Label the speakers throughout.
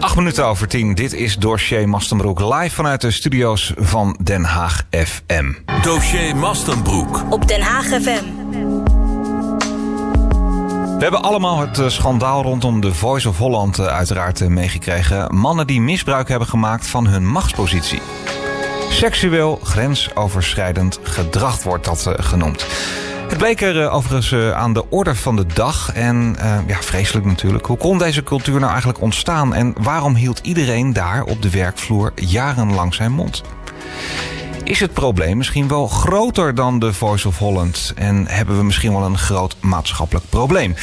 Speaker 1: Acht minuten over tien. Dit is Dossier Mastenbroek live vanuit de studio's van Den Haag FM.
Speaker 2: Dossier Mastenbroek.
Speaker 3: Op Den Haag FM.
Speaker 1: We hebben allemaal het eh, schandaal rondom de Voice of Holland eh, uiteraard eh, meegekregen. Mannen die misbruik hebben gemaakt van hun machtspositie. Seksueel grensoverschrijdend gedrag wordt dat genoemd. Het bleek er uh, overigens uh, aan de orde van de dag. En uh, ja, vreselijk natuurlijk. Hoe kon deze cultuur nou eigenlijk ontstaan? En waarom hield iedereen daar op de werkvloer jarenlang zijn mond? Is het probleem misschien wel groter dan de Voice of Holland? En hebben we misschien wel een groot maatschappelijk probleem?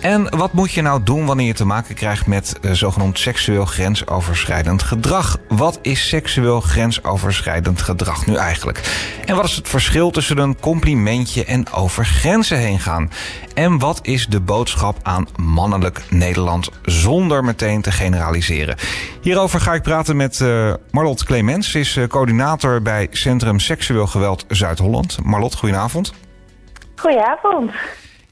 Speaker 1: En wat moet je nou doen wanneer je te maken krijgt met uh, zogenaamd seksueel grensoverschrijdend gedrag? Wat is seksueel grensoverschrijdend gedrag nu eigenlijk? En wat is het verschil tussen een complimentje en over grenzen heen gaan? En wat is de boodschap aan mannelijk Nederland zonder meteen te generaliseren? Hierover ga ik praten met uh, Marlot Clemens. Ze is uh, coördinator bij Centrum Seksueel Geweld Zuid-Holland. Marlot, goedenavond.
Speaker 4: Goedenavond.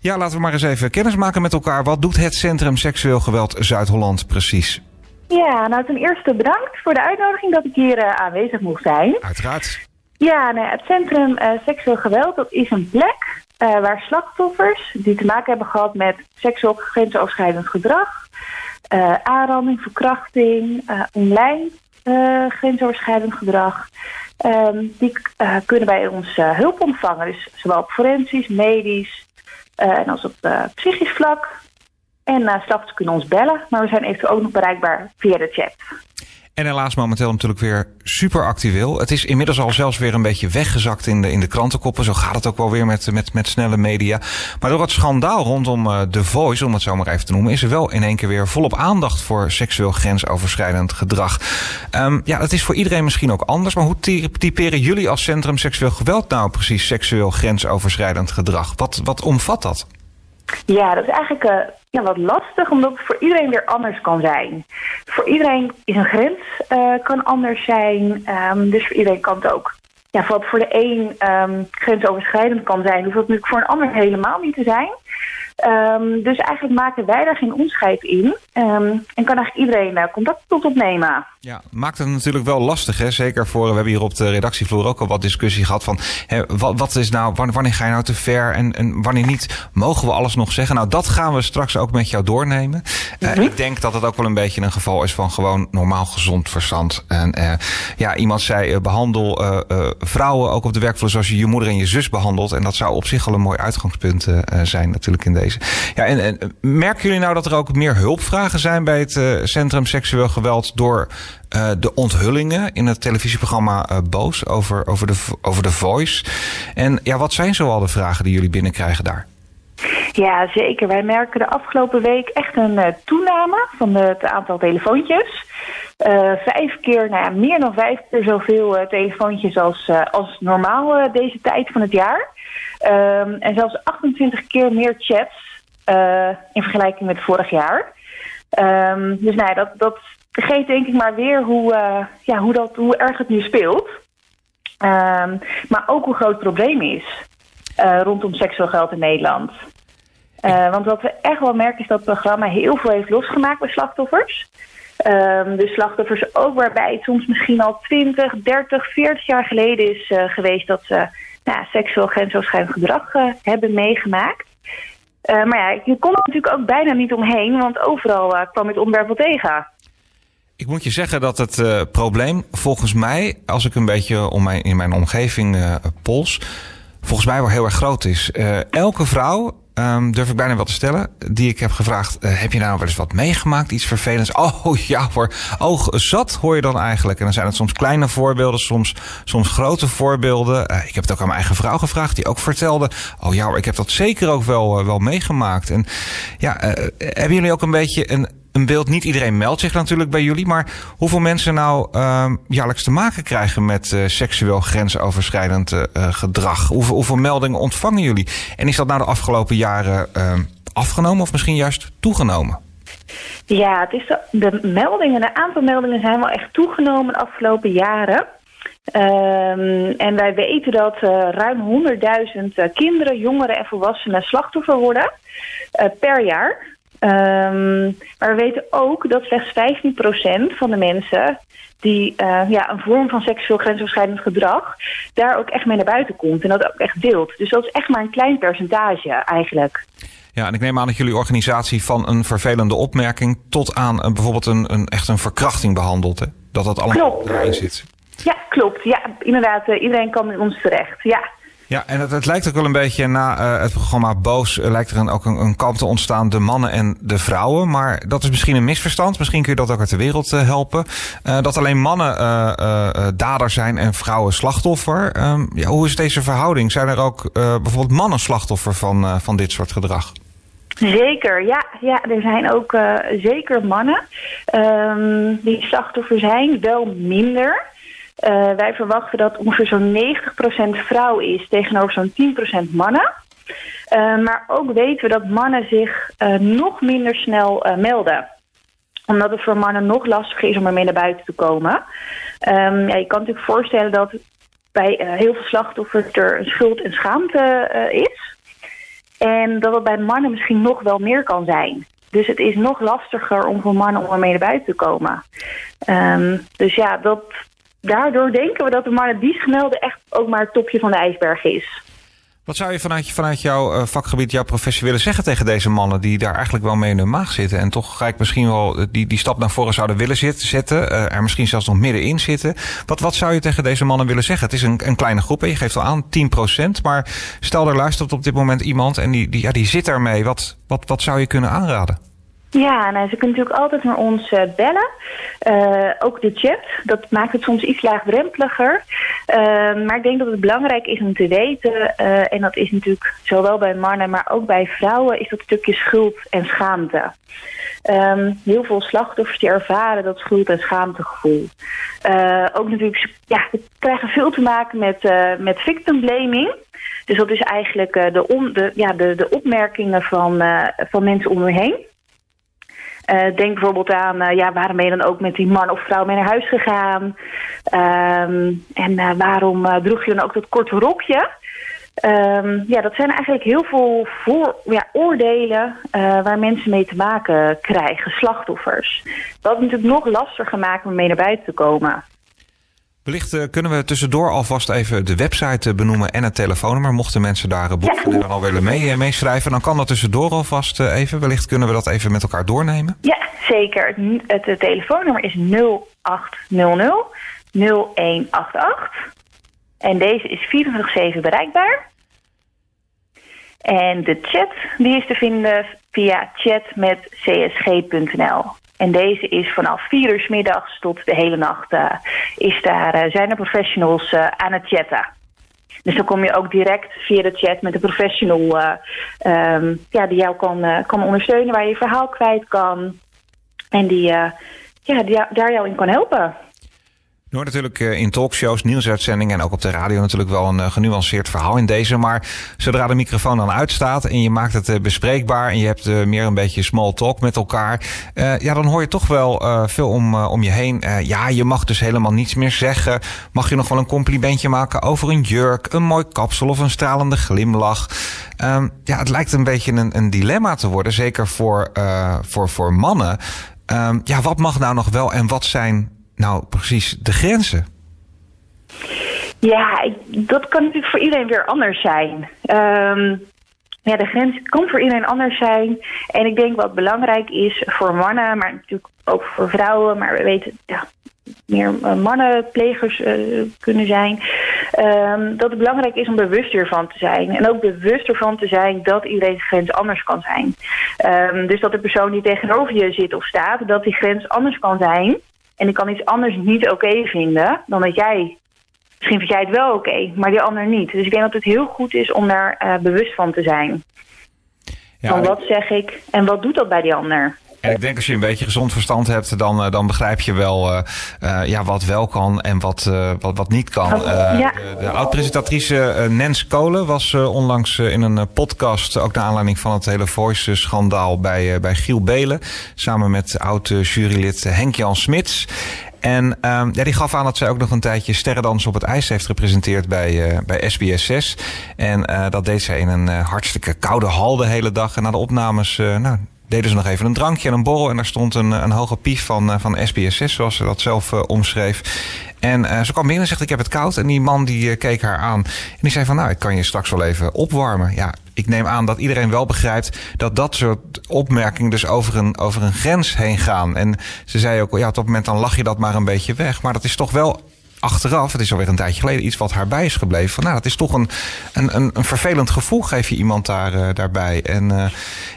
Speaker 1: Ja, laten we maar eens even kennis maken met elkaar. Wat doet het Centrum Seksueel Geweld Zuid-Holland precies?
Speaker 4: Ja, nou ten eerste bedankt voor de uitnodiging dat ik hier uh, aanwezig mocht zijn.
Speaker 1: Uiteraard.
Speaker 4: Ja, nou, het Centrum uh, Seksueel Geweld dat is een plek uh, waar slachtoffers die te maken hebben gehad met seksueel grensoverschrijdend gedrag, aanranding, verkrachting, online grensoverschrijdend gedrag, um, die kunnen bij ons hulp ontvangen. Dus zowel op forensisch, medisch, uh, en als op uh, psychisch vlak. En uh, slachtoffers kunnen ons bellen, maar we zijn eventueel ook nog bereikbaar via de chat.
Speaker 1: En helaas momenteel natuurlijk weer super actueel. Het is inmiddels al zelfs weer een beetje weggezakt in de, in de krantenkoppen. Zo gaat het ook wel weer met, met, met snelle media. Maar door het schandaal rondom uh, The Voice, om het zo maar even te noemen... is er wel in één keer weer volop aandacht voor seksueel grensoverschrijdend gedrag. Um, ja, dat is voor iedereen misschien ook anders. Maar hoe typeren jullie als Centrum Seksueel Geweld nou precies seksueel grensoverschrijdend gedrag? Wat, wat omvat dat?
Speaker 4: Ja, dat is eigenlijk uh, ja, wat lastig, omdat het voor iedereen weer anders kan zijn. Voor iedereen is een grens uh, kan anders zijn, um, dus voor iedereen kan het ook. Ja, wat voor de een um, grensoverschrijdend kan zijn, hoeft dat natuurlijk voor een ander helemaal niet te zijn. Um, dus eigenlijk maken wij daar geen onderscheid in. Um, en kan eigenlijk iedereen uh, contact tot opnemen.
Speaker 1: Ja, maakt het natuurlijk wel lastig. Hè? Zeker voor, we hebben hier op de redactievloer ook al wat discussie gehad van... Hè, wat, wat is nou, wanneer ga je nou te ver en, en wanneer niet? Mogen we alles nog zeggen? Nou, dat gaan we straks ook met jou doornemen. Uh, mm-hmm. Ik denk dat het ook wel een beetje een geval is van gewoon normaal gezond verstand. En uh, ja, iemand zei, behandel vrouwen ook op de werkvloer zoals je je moeder en je zus behandelt. En dat zou op zich al een mooi uitgangspunt zijn natuurlijk in deze ja, en, en, merken jullie nou dat er ook meer hulpvragen zijn bij het uh, Centrum Seksueel Geweld door uh, de onthullingen in het televisieprogramma uh, Boos over, over, de, over de Voice? En ja, wat zijn zoal de vragen die jullie binnenkrijgen daar?
Speaker 4: Ja, zeker. Wij merken de afgelopen week echt een toename van het aantal telefoontjes. Vijf keer, nou meer dan vijf keer zoveel telefoontjes als, als normaal deze tijd van het jaar. Um, en zelfs 28 keer meer chats in vergelijking met vorig jaar. Um, dus nou ja, dat, dat geeft denk ik maar weer hoe, ja, hoe, dat, hoe erg het nu speelt. Um, maar ook hoe groot het probleem is. Uh, rondom seksueel geweld in Nederland. Want wat we echt wel merken is dat het programma heel veel heeft losgemaakt bij slachtoffers. Um, dus slachtoffers ook waarbij het soms misschien al 20, 30, 40 jaar geleden is geweest dat ze nou, seksueel grensoverschrijdend gedrag hebben meegemaakt. maar ja, je kon er natuurlijk ook bijna niet omheen, want overal kwam het onderwerp wel tegen.
Speaker 1: Ik moet je zeggen dat het probleem volgens mij, als ik een beetje om in mijn omgeving pols, volgens mij wel heel erg groot is. Elke vrouw, um, durf ik bijna wel te stellen, die ik heb gevraagd: uh, heb je nou wel eens wat meegemaakt? Iets vervelends? Oh ja hoor, oh zat hoor je dan eigenlijk. En dan zijn het soms kleine voorbeelden, soms, soms grote voorbeelden. Uh, ik heb het ook aan mijn eigen vrouw gevraagd, die ook vertelde: Oh ja hoor, ik heb dat zeker ook wel, wel meegemaakt. En ja, hebben jullie ook een beetje een een beeld. Niet iedereen meldt zich natuurlijk bij jullie. Maar hoeveel mensen nou uh, jaarlijks te maken krijgen met uh, seksueel grensoverschrijdend uh, gedrag? Hoeveel, meldingen ontvangen jullie? En is dat nou de afgelopen jaren ehm, afgenomen of misschien juist toegenomen?
Speaker 4: Ja, het is de, de meldingen, de aantal meldingen zijn wel echt toegenomen de afgelopen jaren. Um, en wij weten dat ruim 100.000 kinderen, jongeren en volwassenen slachtoffer worden per jaar. Ehm, maar we weten ook dat slechts 15% van de mensen die uh, ja, een vorm van seksueel grensoverschrijdend gedrag daar ook echt mee naar buiten komt en dat ook echt deelt. Dus dat is echt maar een klein percentage eigenlijk.
Speaker 1: Ja, en ik neem aan dat jullie organisatie van een vervelende opmerking tot aan een, bijvoorbeeld een, een, echt een verkrachting behandelt. Hè? Dat dat allemaal
Speaker 4: Klopt.
Speaker 1: erin zit.
Speaker 4: Ja, klopt. Ja, inderdaad. Uh, iedereen kan met ons terecht. Ja.
Speaker 1: Ja, en het, het, lijkt ook wel een beetje na uh, het programma Boos uh, lijkt er een, ook een, een kamp te ontstaan, de mannen en de vrouwen. Maar dat is misschien een misverstand. Misschien kun je dat ook uit de wereld uh, helpen. dat alleen mannen dader zijn en vrouwen slachtoffer. Um, ja, hoe is deze verhouding? Zijn er ook bijvoorbeeld mannen slachtoffer van, van dit soort gedrag?
Speaker 4: Zeker, ja. ja er zijn ook zeker mannen um, die slachtoffer zijn, wel minder. Uh, wij verwachten dat ongeveer zo'n 90% vrouw is tegenover zo'n 10% mannen. Uh, maar ook weten we dat mannen zich nog minder snel melden omdat het voor mannen nog lastiger is om ermee naar buiten te komen. Um, ja, je kan natuurlijk voorstellen dat bij heel veel slachtoffers er een schuld en schaamte is. En dat het bij mannen misschien nog wel meer kan zijn. Dus het is nog lastiger om voor mannen om ermee naar buiten te komen. Um, dus ja, dat, daardoor denken we dat de mannen die melden echt ook maar het topje van de ijsberg is.
Speaker 1: Wat zou je vanuit, vanuit jouw vakgebied, jouw professie willen zeggen tegen deze mannen die daar eigenlijk wel mee in hun maag zitten en toch ga ik misschien wel die, die stap naar voren zouden willen zitten, zetten, uh, er misschien zelfs nog middenin zitten. Wat, wat zou je tegen deze mannen willen zeggen? Het is een, een kleine groep, je geeft al aan 10%, maar stel er luistert op dit moment iemand en die, die, ja, die zit daarmee. Wat, wat, wat zou je kunnen aanraden?
Speaker 4: Ja, ze kunnen natuurlijk altijd naar ons uh, bellen. Uh, ook de chat. Dat maakt het soms iets laagdrempeliger. Uh, maar ik denk dat het belangrijk is om te weten... en dat is natuurlijk zowel bij mannen, maar ook bij vrouwen... is dat stukje schuld en schaamte. Um, heel veel slachtoffers die ervaren dat schuld- en schaamtegevoel. ook natuurlijk, ja, krijgen veel te maken met, met victim blaming... Dus dat is eigenlijk de, de, ja, de, de opmerkingen van, van mensen om u heen. Uh, denk bijvoorbeeld aan, uh, ja, waarom ben je dan ook met die man of vrouw mee naar huis gegaan? Um, en uh, waarom droeg je dan ook dat korte rokje? Um, ja, dat zijn eigenlijk heel veel voor, ja, oordelen waar mensen mee te maken krijgen, slachtoffers. Dat natuurlijk nog lastiger maken om mee naar buiten te komen.
Speaker 1: Wellicht uh, kunnen we tussendoor alvast even de website benoemen en het telefoonnummer. Mochten mensen daar een boek ja. al willen mee, meeschrijven, dan kan dat tussendoor alvast even. Wellicht kunnen we dat even met elkaar doornemen.
Speaker 4: Ja, zeker. Het, het telefoonnummer is 0800 0188. En deze is 24-7 bereikbaar. En de chat die is te vinden via chat met csg.nl. En deze is vanaf vier uur middags tot de hele nacht uh, is daar, uh, zijn er professionals uh, aan het chatten. Dus dan kom je ook direct via de chat met een professional um, ja, die jou kan, kan ondersteunen, waar je je verhaal kwijt kan. En die, ja, die daar jou in kan helpen.
Speaker 1: Hoort natuurlijk in talkshows, nieuwsuitzendingen en ook op de radio natuurlijk wel een genuanceerd verhaal in deze. Maar zodra de microfoon dan uitstaat en je maakt het bespreekbaar en je hebt meer een beetje small talk met elkaar. Ja, dan hoor je toch wel veel om, om je heen. ja, je mag dus helemaal niets meer zeggen. Mag je nog wel een complimentje maken over een jurk, een mooi kapsel of een stralende glimlach. Um, ja, het lijkt een beetje een, een dilemma te worden, zeker voor, voor, voor mannen. Um, ja, wat mag nou nog wel en wat zijn nou precies de grenzen?
Speaker 4: Ja, dat kan natuurlijk voor iedereen weer anders zijn. Um, ja, de grens kan voor iedereen anders zijn. En ik denk wat belangrijk is voor mannen, maar natuurlijk ook voor vrouwen, maar we weten ja, meer mannenplegers uh, kunnen zijn. Um, dat het belangrijk is om bewust ervan te zijn. En ook bewust ervan te zijn dat iedereen grens anders kan zijn. Um, dus dat de persoon die tegenover je zit of staat, dat die grens anders kan zijn. En ik kan iets anders niet oké okay vinden dan dat jij. Misschien vind jij het wel oké, okay, maar die ander niet. Dus ik denk dat het heel goed is om daar uh, bewust van te zijn. Ja, van wat zeg ik en wat doet dat bij die ander?
Speaker 1: En ik denk als je een beetje gezond verstand hebt, dan, uh, dan begrijp je wel uh, uh, ja, wat wel kan en wat, wat, wat niet kan. Ja. De, de oud-presentatrice Nens Kolen was onlangs in een podcast, ook naar aanleiding van het hele Voice-schandaal bij, bij Giel Belen, samen met oud-jurylid Henk-Jan Smits. En um, ja, die gaf aan dat zij ook nog een tijdje sterrendans op het ijs heeft gepresenteerd bij, uh, bij SBS 6. En uh, dat deed zij in een uh, hartstikke koude hal de hele dag. En na de opnames, nou, deden ze nog even een drankje en een borrel. En daar stond een, een hoge pief van, van SBS6, zoals ze dat zelf omschreef. En ze kwam binnen en zegt: Ik heb het koud. En die man die keek haar aan. En die zei: van Nou, ik kan je straks wel even opwarmen. Ja, ik neem aan dat iedereen wel begrijpt dat dat soort opmerkingen dus over een, over een grens heen gaan. En ze zei ook, ja, op dat moment dan lach je dat maar een beetje weg. Maar dat is toch wel achteraf, het is alweer een tijdje geleden, iets wat haar bij is gebleven. Van, nou, dat is toch een, een, een, een vervelend gevoel, geef je iemand daar, uh, daarbij. En uh,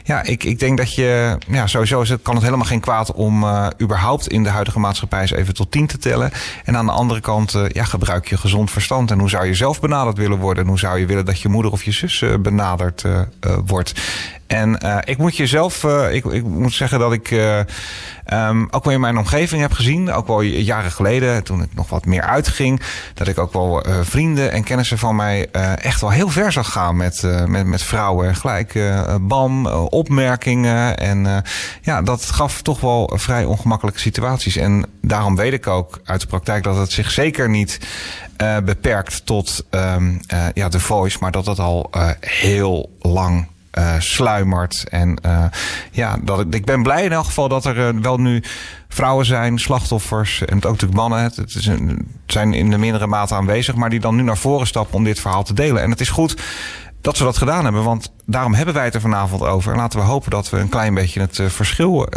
Speaker 1: ja, ik, ik denk dat je, ja, sowieso is het, kan het helemaal geen kwaad om uh, überhaupt in de huidige maatschappij eens even tot tien te tellen. En aan de andere kant, ja, gebruik je gezond verstand. En hoe zou je zelf benaderd willen worden? En hoe zou je willen dat je moeder of je zus benaderd wordt? En uh, ik moet jezelf, uh, ik, ik moet zeggen dat ik uh, um, ook wel in mijn omgeving heb gezien, ook wel jaren geleden, toen ik nog wat meer uitging, dat ik ook wel vrienden en kennissen van mij echt wel heel ver zag gaan met, met, met vrouwen. Gelijk bam, opmerkingen. En ja, dat gaf toch wel vrij ongemakkelijke situaties. En daarom weet ik ook uit de praktijk dat het zich zeker niet beperkt tot um, ja, de voice, maar dat het al heel lang sluimert. En uh, ja, dat, ik, ben blij in elk geval dat er uh, wel nu vrouwen zijn, slachtoffers en ook natuurlijk mannen. Het, is een, zijn in de mindere mate aanwezig, maar die dan nu naar voren stappen om dit verhaal te delen. En het is goed dat ze dat gedaan hebben, want daarom hebben wij het er vanavond over. En laten we hopen dat we een klein beetje het verschil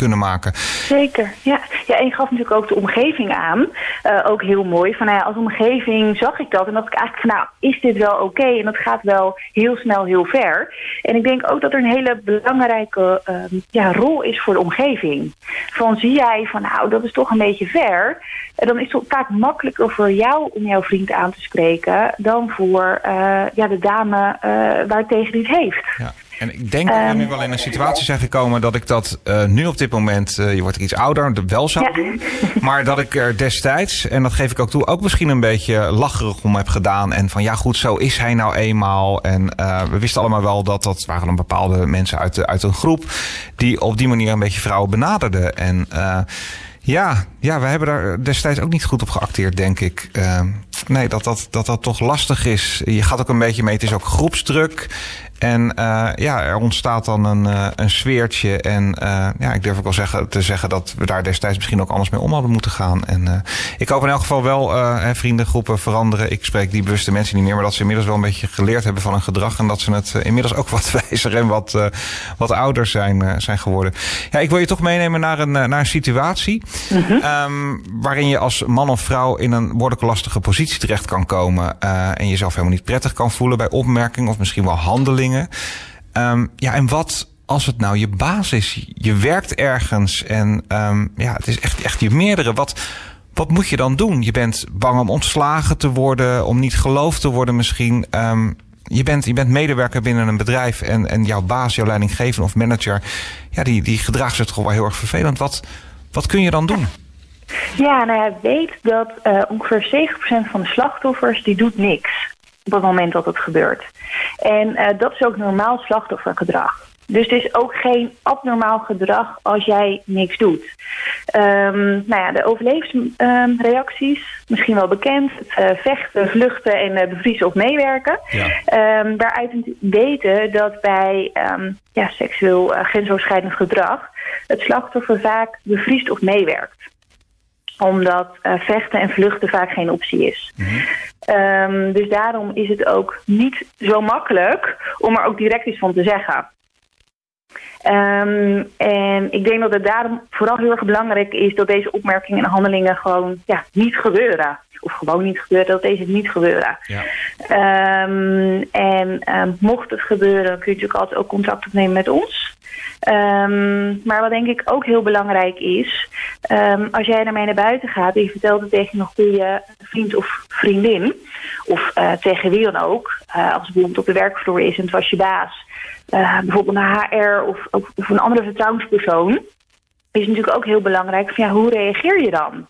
Speaker 1: kunnen maken.
Speaker 4: Zeker, ja. ja en je gaf natuurlijk ook de omgeving aan. Uh, ook heel mooi. Van, nou ja, als omgeving zag ik dat en dacht ik eigenlijk van nou, is dit wel oké? En dat gaat wel heel snel heel ver. En ik denk ook dat er een hele belangrijke uh, ja, rol is voor de omgeving. Van zie jij van nou, dat is toch een beetje ver. En dan is het vaak makkelijker voor jou om jouw vriend aan te spreken dan voor uh, ja, de dame waar tegen die het heeft.
Speaker 1: Ja. En ik denk dat we nu wel in een situatie zijn gekomen dat ik dat uh, nu op dit moment, uh, je wordt iets ouder, wel zou ja. doen. Maar dat ik er destijds, en dat geef ik ook toe, ook misschien een beetje lacherig om heb gedaan. En van ja goed, zo is hij nou eenmaal. En uh, we wisten allemaal wel dat dat waren dan bepaalde mensen uit, de, uit een groep die op die manier een beetje vrouwen benaderden. En ja, ja, we hebben daar destijds ook niet goed op geacteerd, denk ik. Uh, nee, dat dat, dat dat toch lastig is. Je gaat ook een beetje mee, het is ook groepsdruk. En uh, ja, er ontstaat dan een, uh, een sfeertje. En uh, ja, ik durf ook wel zeggen, te zeggen dat we daar destijds misschien ook anders mee om hadden moeten gaan. En ik hoop in elk geval wel, hè, vriendengroepen veranderen. Ik spreek die bewuste mensen niet meer, maar dat ze inmiddels wel een beetje geleerd hebben van hun gedrag. En dat ze het inmiddels ook wat wijzer en wat, wat ouder zijn, zijn geworden. Ja, ik wil je toch meenemen naar een, naar een situatie. Mm -hmm. um, waarin je als man of vrouw in een behoorlijk lastige positie terecht kan komen. en jezelf helemaal niet prettig kan voelen bij opmerkingen of misschien wel Um, ja, en wat als het nou je baas is? Je werkt ergens en um, ja, het is echt, echt je meerdere. Wat, wat moet je dan doen? Je bent bang om ontslagen te worden, om niet geloofd te worden misschien. Um, je, bent, je bent medewerker binnen een bedrijf en, en jouw baas, jouw leidinggever of manager, ja, die, die gedraagt zich toch wel heel erg vervelend. Wat, wat kun je dan doen?
Speaker 4: Ja, nou ja, weet dat uh, ongeveer 70% van de slachtoffers die doet niks op het moment dat het gebeurt. En uh, dat is ook normaal slachtoffergedrag. Dus het is ook geen abnormaal gedrag als jij niks doet. Um, nou ja, de overlevensreacties, um, misschien wel bekend. Het uh, vechten, vluchten en uh, bevriezen of meewerken. Ja. Um, waaruit we weten dat bij ja, seksueel grensoverschrijdend gedrag... het slachtoffer vaak bevriest of meewerkt omdat uh, vechten en vluchten vaak geen optie is. Mm -hmm. um, dus daarom is het ook niet zo makkelijk om er ook direct iets van te zeggen. Um, en ik denk dat het daarom vooral heel erg belangrijk is dat deze opmerkingen en handelingen gewoon ja, niet gebeuren. Of gewoon niet gebeuren, dat deze niet gebeuren. Ja. Um, en um, mocht het gebeuren, kun je natuurlijk altijd ook contact opnemen met ons. Maar wat denk ik ook heel belangrijk is, als jij ermee naar buiten gaat en je vertelt het tegen een goede vriend of vriendin, of uh, tegen wie dan ook, uh, als het bijvoorbeeld op de werkvloer is en het was je baas, uh, bijvoorbeeld naar HR of, of, een andere vertrouwenspersoon, is natuurlijk ook heel belangrijk van ja, hoe reageer je dan?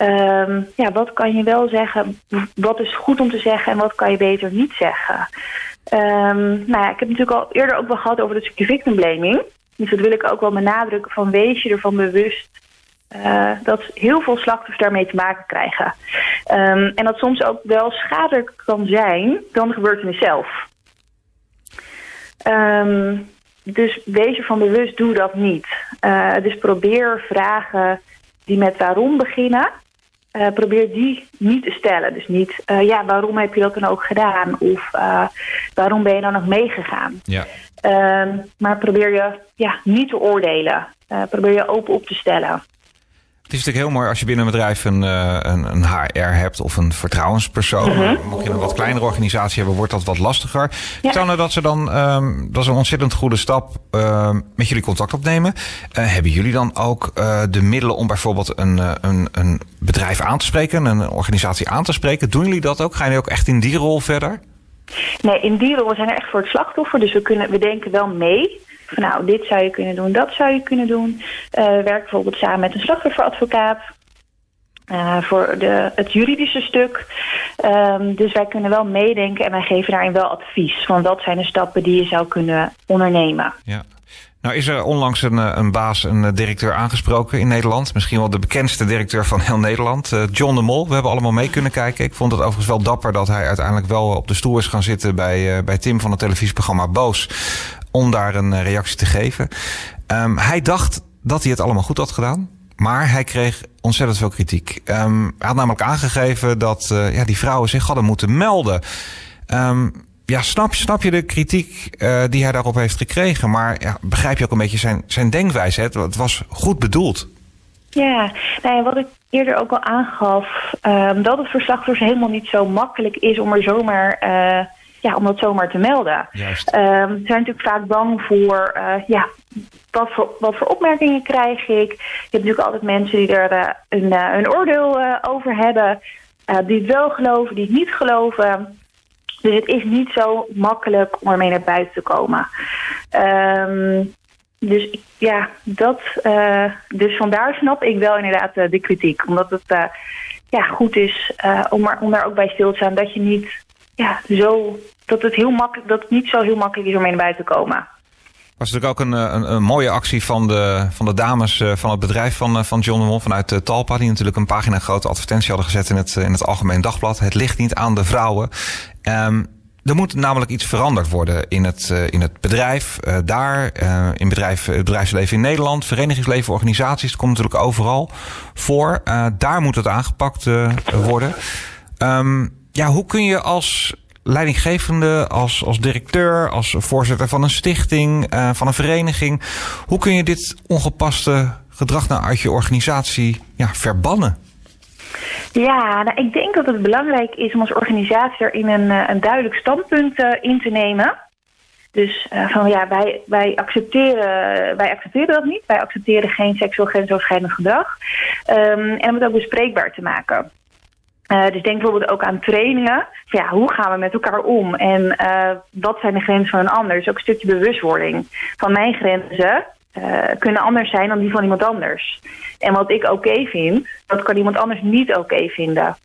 Speaker 4: Um, ja, wat kan je wel zeggen? Wat is goed om te zeggen en wat kan je beter niet zeggen? Um, nou ja, ik heb natuurlijk al eerder ook wel gehad over het stukje victim blaming. Dus dat wil ik ook wel benadrukken van wees je ervan bewust uh, dat heel veel slachtoffers daarmee te maken krijgen. Um, en dat soms ook wel schadelijker kan zijn dan de gebeurtenis zelf. Um, dus wees ervan bewust, doe dat niet. Uh, dus probeer vragen die met waarom beginnen. Uh, probeer die niet te stellen. Dus niet, uh, ja, waarom heb je dat dan ook gedaan? Of waarom ben je dan nog meegegaan?
Speaker 1: Ja.
Speaker 4: Ehm, maar probeer je ja, niet te oordelen. probeer je open op te stellen.
Speaker 1: Het is natuurlijk heel mooi als je binnen een bedrijf een, uh, een, een, HR hebt of een vertrouwenspersoon. Mm Mocht je een wat kleinere organisatie hebben, wordt dat wat lastiger. Ja. Stel nou dat ze dan, um, dat is een ontzettend goede stap, uh, met jullie contact opnemen. Uh, hebben jullie dan ook de middelen om bijvoorbeeld een, een, een bedrijf aan te spreken, een organisatie aan te spreken? Doen jullie dat ook? Gaan jullie ook echt in die rol verder?
Speaker 4: Nee, in die rol zijn er echt voor het slachtoffer. Dus we, kunnen, we denken wel mee. Van nou, dit zou je kunnen doen, dat zou je kunnen doen. Uh, we werken bijvoorbeeld samen met een slachtofferadvocaat. Uh, voor de, het juridische stuk. Um, dus wij kunnen wel meedenken en wij geven daarin wel advies. Van wat zijn de stappen die je zou kunnen ondernemen.
Speaker 1: Ja. Nou is er onlangs een, eh, een baas, een directeur aangesproken in Nederland. Misschien wel de bekendste directeur van heel Nederland. John de Mol. We hebben allemaal mee kunnen kijken. Ik vond het overigens wel dapper dat hij uiteindelijk wel op de stoel is gaan zitten bij, bij Tim van het televisieprogramma Boos om daar een eh, reactie te geven. Um, hij dacht dat hij het allemaal goed had gedaan. Maar hij kreeg ontzettend veel kritiek. Um, hij had namelijk aangegeven dat ja, die vrouwen zich hadden moeten melden. Um, ja, snap, snap je de kritiek uh, die hij daarop heeft gekregen? Maar ja, begrijp je ook een beetje zijn, zijn denkwijze? Het, het was goed bedoeld.
Speaker 4: Ja, nou wat ik eerder ook al aangaf, um, dat het voor slachtoffers helemaal niet zo makkelijk is om er zomaar uh, ja, om dat zomaar te melden.
Speaker 1: Juist.
Speaker 4: Um, ze zijn natuurlijk vaak bang voor, uh, ja, wat voor, wat voor opmerkingen krijg ik? Je hebt natuurlijk altijd mensen die er uh, een, een oordeel over hebben, die het wel geloven, die het niet geloven. Dus het is niet zo makkelijk om ermee naar buiten te komen. Um, dus ja, dat, dus vandaar snap ik wel inderdaad de kritiek. Omdat het ja, goed is om, er, om daar ook bij stil te staan dat je niet ja, zo, dat het, heel makkelijk, dat het niet zo heel makkelijk is om mee naar buiten te komen.
Speaker 1: Was natuurlijk ook een, een, een, mooie actie van de, van de dames eh, van het bedrijf van, eh, van John de Mol vanuit Talpa. Die natuurlijk een pagina grote advertentie hadden gezet in het, in het Algemeen Dagblad. Het ligt niet aan de vrouwen. Um, er moet namelijk iets veranderd worden in het, in het bedrijf, daar, in bedrijf, het bedrijfsleven in Nederland, verenigingsleven, organisaties. Het komt natuurlijk overal voor. daar moet het aangepakt worden. Um, ja, hoe kun je als leidinggevende, als, als directeur, als voorzitter van een stichting, uh, van een vereniging, hoe kun je dit ongepaste gedrag nou uit je organisatie ja, verbannen?
Speaker 4: Ja, nou, ik denk dat het belangrijk is om als organisatie er in een, eh, een duidelijk standpunt uh, in te nemen. Dus van ja, wij, wij, accepteren, wij accepteren dat niet. Wij accepteren geen seksueel grensoverschrijdend gedrag. Um, en om het ook bespreekbaar te maken. Uh, dus denk bijvoorbeeld ook aan trainingen. Ja, hoe gaan we met elkaar om? En uh, wat zijn de grenzen van een ander? Dus ook een stukje bewustwording. Van mijn grenzen uh, kunnen anders zijn dan die van iemand anders. En wat ik oké vind, dat kan iemand anders niet oké vinden.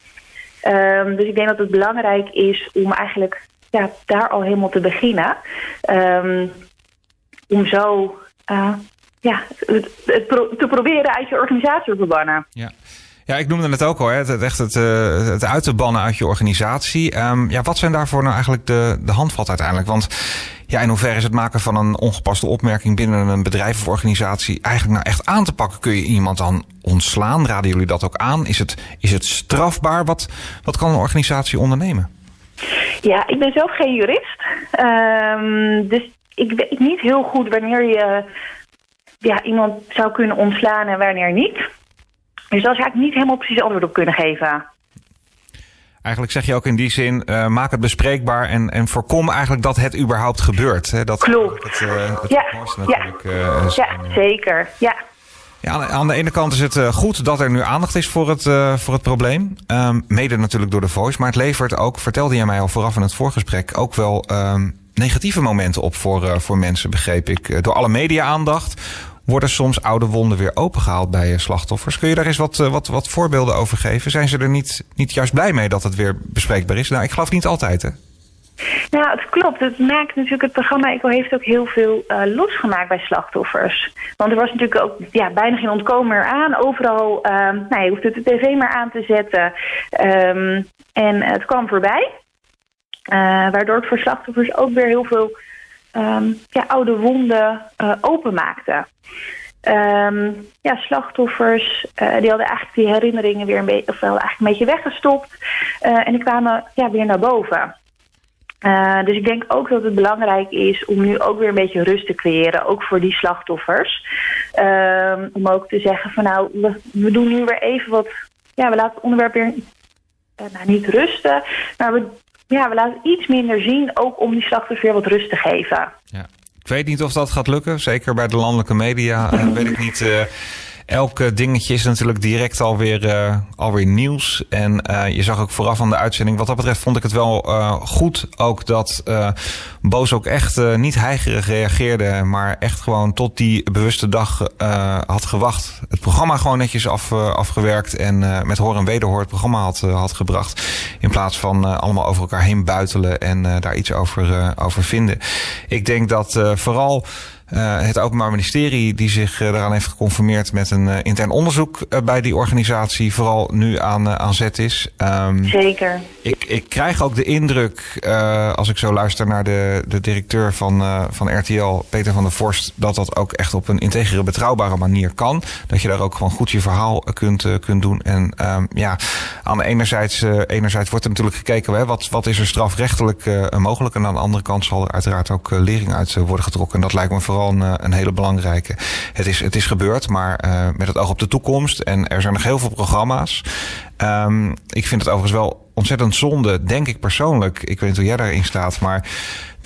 Speaker 4: Um, dus ik denk dat het belangrijk is om eigenlijk ja, daar al helemaal te beginnen. Um, om zo ja, het, te proberen uit je organisatie te verbannen.
Speaker 1: Ja. Ja, ik noemde het ook al, hè. Het, echt het, uh, het uit te bannen uit je organisatie. Um, ja, wat zijn daarvoor nou eigenlijk de, de handvat uiteindelijk? Want ja, in hoeverre is het maken van een ongepaste opmerking binnen een bedrijf of organisatie eigenlijk nou echt aan te pakken? Kun je iemand dan ontslaan? Raden jullie dat ook aan? Is het, is het strafbaar? Wat, wat kan een organisatie ondernemen?
Speaker 4: Ja, ik ben zelf geen jurist. Um, dus ik weet niet heel goed wanneer je ja, iemand zou kunnen ontslaan en wanneer niet. Dus daar zou ik niet helemaal precies antwoord op kunnen geven.
Speaker 1: Eigenlijk zeg je ook in die zin, uh, maak het bespreekbaar en, en voorkom eigenlijk dat het überhaupt gebeurt. Hè? Dat,
Speaker 4: Klopt.
Speaker 1: Het, uh, het
Speaker 4: ja, ja. Uh, ja, zeker. Ja.
Speaker 1: Ja, aan de ene kant is het goed dat er nu aandacht is voor het, voor het probleem. Um, mede natuurlijk door de voice. Maar het levert ook, vertelde jij mij al vooraf in het voorgesprek, ook wel um, negatieve momenten op voor, voor mensen, begreep ik. door alle media-aandacht worden soms oude wonden weer opengehaald bij eh, slachtoffers. Kun je daar eens wat, eh, wat, wat voorbeelden over geven? Zijn ze er niet, niet juist blij mee dat het weer bespreekbaar is? Nou, ik geloof niet altijd, hè?
Speaker 4: Nou, het klopt. Het maakt natuurlijk het programma ECO heeft ook heel veel uh, losgemaakt bij slachtoffers. Want er was natuurlijk ook ja, bijna geen ontkomen aan. Overal, uh, nou, je hoefde de tv maar aan te zetten. Um, en het kwam voorbij. Waardoor het voor slachtoffers ook weer heel veel ehm, ja, oude wonden openmaakte. Um, ja, slachtoffers die hadden eigenlijk die herinneringen weer een beetje, of wel eigenlijk een beetje weggestopt. en die kwamen ja, weer naar boven. Dus ik denk ook dat het belangrijk is om nu ook weer een beetje rust te creëren, ook voor die slachtoffers. Uh, om ook te zeggen van nou, we, doen nu weer even wat, ja, we laten het onderwerp weer nou, niet rusten, maar we, ja, we laten iets minder zien, ook om die slachtoffers weer wat rust te geven.
Speaker 1: Ja. Ik weet niet of dat gaat lukken, zeker bij de landelijke media, eh, weet ik niet elk dingetje is natuurlijk direct alweer, uh, alweer nieuws. En uh, je zag ook vooraf aan de uitzending. Wat dat betreft vond ik het wel goed ook dat Boos ook echt niet heigerig reageerde. Maar echt gewoon tot die bewuste dag had gewacht. Het programma gewoon netjes af, afgewerkt. En met hoor en wederhoor het programma had, had gebracht. In plaats van allemaal over elkaar heen buitelen en daar iets over, over vinden. Ik denk dat vooral het Openbaar Ministerie die zich daaraan heeft geconformeerd met een uh, intern onderzoek bij die organisatie vooral nu aan, aan zet is.
Speaker 4: Um, Zeker.
Speaker 1: Ik, ik krijg ook de indruk, als ik zo luister naar de, de directeur van, van RTL, Peter van der Vorst, dat dat ook echt op een integere, betrouwbare manier kan. Dat je daar ook gewoon goed je verhaal kunt, kunt doen. En um, ja, aan de enerzijds, enerzijds wordt er natuurlijk gekeken, hè, wat, wat is er strafrechtelijk mogelijk. En aan de andere kant zal er uiteraard ook lering uit worden getrokken. En dat lijkt me vooral een, eh, een, hele belangrijke. Het is, het is gebeurd, maar uh, met het oog op de toekomst. En er zijn nog heel veel programma's. Um, ik vind het overigens wel ontzettend zonde, denk ik persoonlijk. Ik weet niet hoe jij daarin staat, maar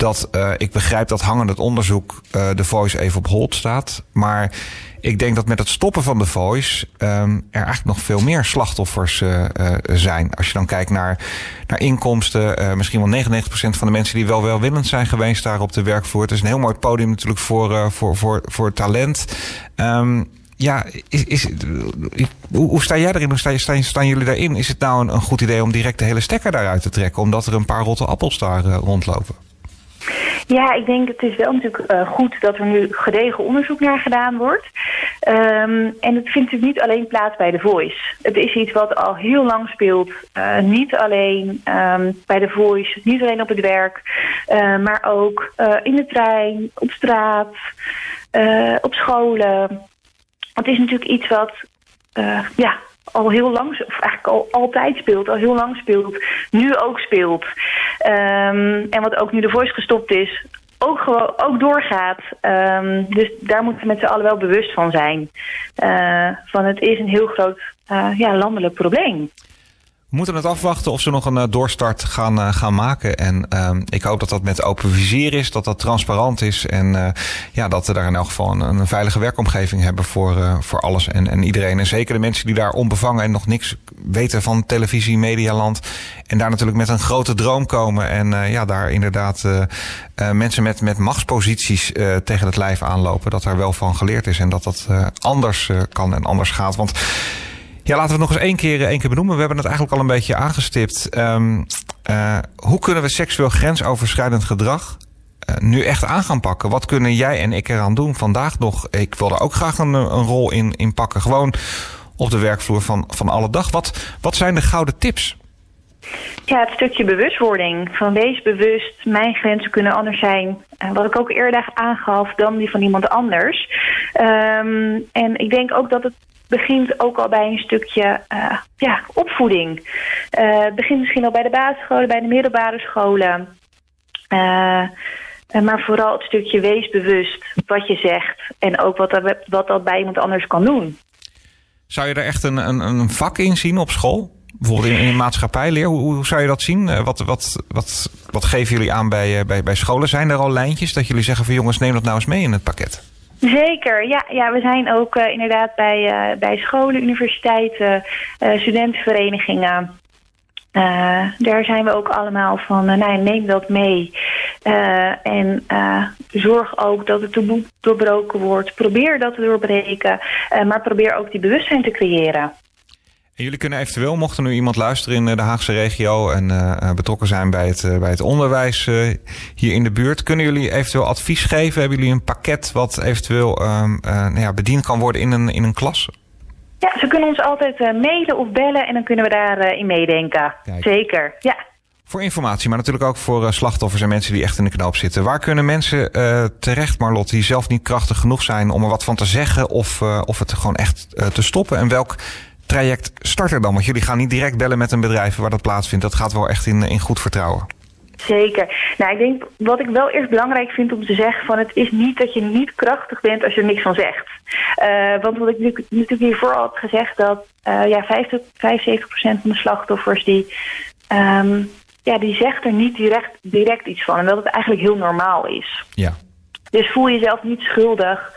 Speaker 1: dat uh, ik begrijp dat hangend het onderzoek uh, de Voice even op hold staat. Maar ik denk dat met het stoppen van de Voice um, er eigenlijk nog veel meer slachtoffers uh, zijn. Als je dan kijkt naar, naar inkomsten, misschien wel 99% van de mensen die wel welwillend zijn geweest daar op de werkvloer. Het is een heel mooi podium natuurlijk voor, voor, voor, voor talent. Um, ja, is, is, hoe, hoe, sta jij erin? Hoe sta, staan, staan jullie daarin? Is het nou een, een, goed idee om direct de hele stekker daaruit te trekken, omdat er een paar rotte appels daar rondlopen?
Speaker 4: Ja, ik denk het is wel natuurlijk uh, goed dat er nu gedegen onderzoek naar gedaan wordt. Um, en het vindt natuurlijk niet alleen plaats bij The Voice. Het is iets wat al heel lang speelt. Uh, niet alleen um, bij The Voice, niet alleen op het werk, uh, maar ook in de trein, op straat, op scholen. Het is natuurlijk iets wat ja, al heel lang, of eigenlijk al altijd speelt, al heel lang speelt, nu ook speelt. Um, en wat ook nu de voice gestopt is, ook, gewoon, ook doorgaat. Um, dus daar moeten we met z'n allen wel bewust van zijn. Uh, van het is een heel groot uh, ja, landelijk probleem.
Speaker 1: We moeten het afwachten of ze nog een uh, doorstart gaan, uh, gaan maken. En uh, ik hoop dat dat met open vizier is, dat dat transparant is. En uh, ja, dat we daar in elk geval een, een veilige werkomgeving hebben voor, voor alles en, en iedereen. En zeker de mensen die daar onbevangen en nog niks weten van televisie, medialand. En daar natuurlijk met een grote droom komen. En ja, daar inderdaad mensen met, met machtsposities tegen het lijf aanlopen. Dat daar wel van geleerd is en dat dat anders kan en anders gaat. Want ja, laten we het nog eens één keer, één keer benoemen. We hebben het eigenlijk al een beetje aangestipt. Um, uh, hoe kunnen we seksueel grensoverschrijdend gedrag uh, nu echt aan gaan pakken? Wat kunnen jij en ik eraan doen vandaag nog? Ik wil er ook graag een, een rol in, in pakken. Gewoon op de werkvloer van, van alle dag. Wat, wat zijn de gouden tips?
Speaker 4: Ja, het stukje bewustwording. Van wees bewust, mijn grenzen kunnen anders zijn. Uh, wat ik ook eerder aangaf dan die van iemand anders. Um, en ik denk ook dat het begint ook al bij een stukje uh, ja, opvoeding. Uh, het begint misschien al bij de basisscholen, bij de middelbare scholen. Maar vooral het stukje wees bewust wat je zegt en ook wat dat, wat dat bij iemand anders kan doen.
Speaker 1: Zou je er echt een, een, een vak in zien op school? Bijvoorbeeld in, in maatschappijleer, hoe, hoe zou je dat zien? Wat, wat, wat, wat geven jullie aan bij, bij, bij scholen? Zijn er al lijntjes dat jullie zeggen van jongens, neem dat nou eens mee in het pakket?
Speaker 4: Zeker, ja. ja we zijn ook uh, inderdaad bij, bij scholen, universiteiten, studentenverenigingen. daar zijn we ook allemaal van, nou, neem dat mee. en zorg ook dat het doorbroken wordt. Probeer dat te doorbreken, maar probeer ook die bewustzijn te creëren
Speaker 1: jullie kunnen eventueel, mocht er nu iemand luisteren in eh, de Haagse regio en uh, betrokken zijn bij het, uh, bij het onderwijs uh, hier in de buurt, kunnen jullie eventueel advies geven? Hebben jullie een pakket wat eventueel um, nou ja, bediend kan worden in een, in een klas?
Speaker 4: Ja, ze kunnen ons altijd mailen of bellen en dan kunnen we daarin meedenken. Kijk. Zeker, ja.
Speaker 1: Voor informatie, maar natuurlijk ook voor slachtoffers en mensen die echt in de knoop zitten. Waar kunnen mensen terecht, Marlot, die zelf niet krachtig genoeg zijn om er wat van te zeggen of, of het gewoon echt te stoppen? En welk traject start er dan? Want jullie gaan niet direct bellen met een bedrijf waar dat plaatsvindt. Dat gaat wel echt in, in goed vertrouwen.
Speaker 4: Zeker. Nou, ik denk wat ik wel eerst belangrijk vind om te zeggen: van het is niet dat je niet krachtig bent als je er niks van zegt. Uh, want wat ik natuurlijk hiervoor al had gezegd, dat uh, ja, 50, 75% van de slachtoffers die, um, ja, die zegt er niet direct, direct iets van. En dat het eigenlijk heel normaal is.
Speaker 1: Ja.
Speaker 4: Dus voel jezelf niet schuldig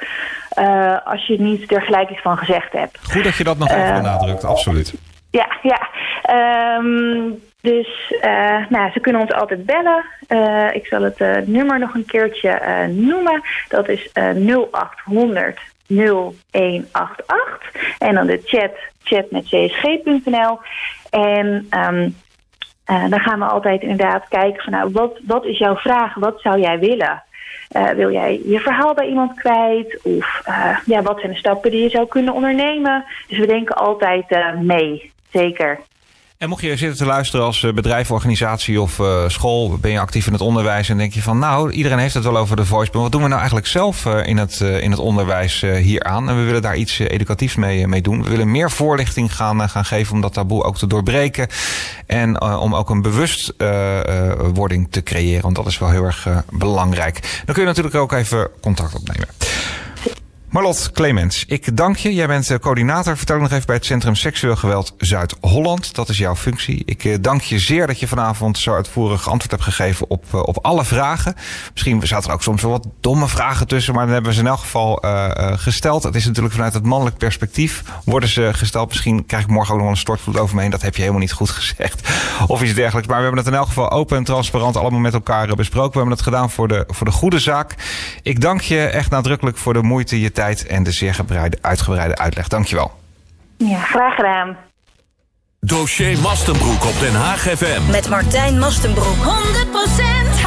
Speaker 4: uh, als je niet er gelijk iets van gezegd hebt.
Speaker 1: Goed dat je dat nog even benadrukt, absoluut.
Speaker 4: Ja, ja. Um, dus uh, nou, ze kunnen ons altijd bellen. Uh, ik zal het uh, nummer nog een keertje noemen. Dat is 0800 0188. En dan de chat, chat met csg.nl. En um, dan gaan we altijd inderdaad kijken van nou, wat, wat is jouw vraag? Wat zou jij willen? Wil jij je verhaal bij iemand kwijt? Of ja, wat zijn de stappen die je zou kunnen ondernemen? Dus we denken altijd mee, zeker.
Speaker 1: En mocht je zitten te luisteren als eh, bedrijf, organisatie of uh, school, ben je actief in het onderwijs en denk je van nou, iedereen heeft het wel over de voice, maar wat doen we nou eigenlijk zelf uh, in, het, in het onderwijs hier aan? En we willen daar iets educatiefs mee, mee doen. We willen meer voorlichting gaan, gaan geven om dat taboe ook te doorbreken en om ook een bewustwording te creëren, want dat is wel heel erg belangrijk. Dan kun je natuurlijk ook even contact opnemen. Marlot Clemens, ik dank je. Jij bent eh, coördinator, vertel nog even bij het Centrum Seksueel Geweld Zuid-Holland. Dat is jouw functie. Ik eh, dank je zeer dat je vanavond zo uitvoerig antwoord hebt gegeven op, eh, op alle vragen. Misschien zaten er ook soms wel wat domme vragen tussen, maar dan hebben we ze in elk geval gesteld. Het is natuurlijk vanuit het mannelijk perspectief worden ze gesteld. Misschien krijg ik morgen ook nog een stortvloed over me heen. Dat heb je helemaal niet goed gezegd. Of iets dergelijks. Maar we hebben het in elk geval open en transparant allemaal met elkaar besproken. We hebben het gedaan voor de, voor de goede zaak. Ik dank je echt nadrukkelijk voor de moeite, je tijd en de zeer uitgebreide uitleg. Dankjewel.
Speaker 4: Ja, graag gedaan.
Speaker 2: Dossier Mastenbroek op Den Haag FM.
Speaker 3: Met Martijn Mastenbroek. 100%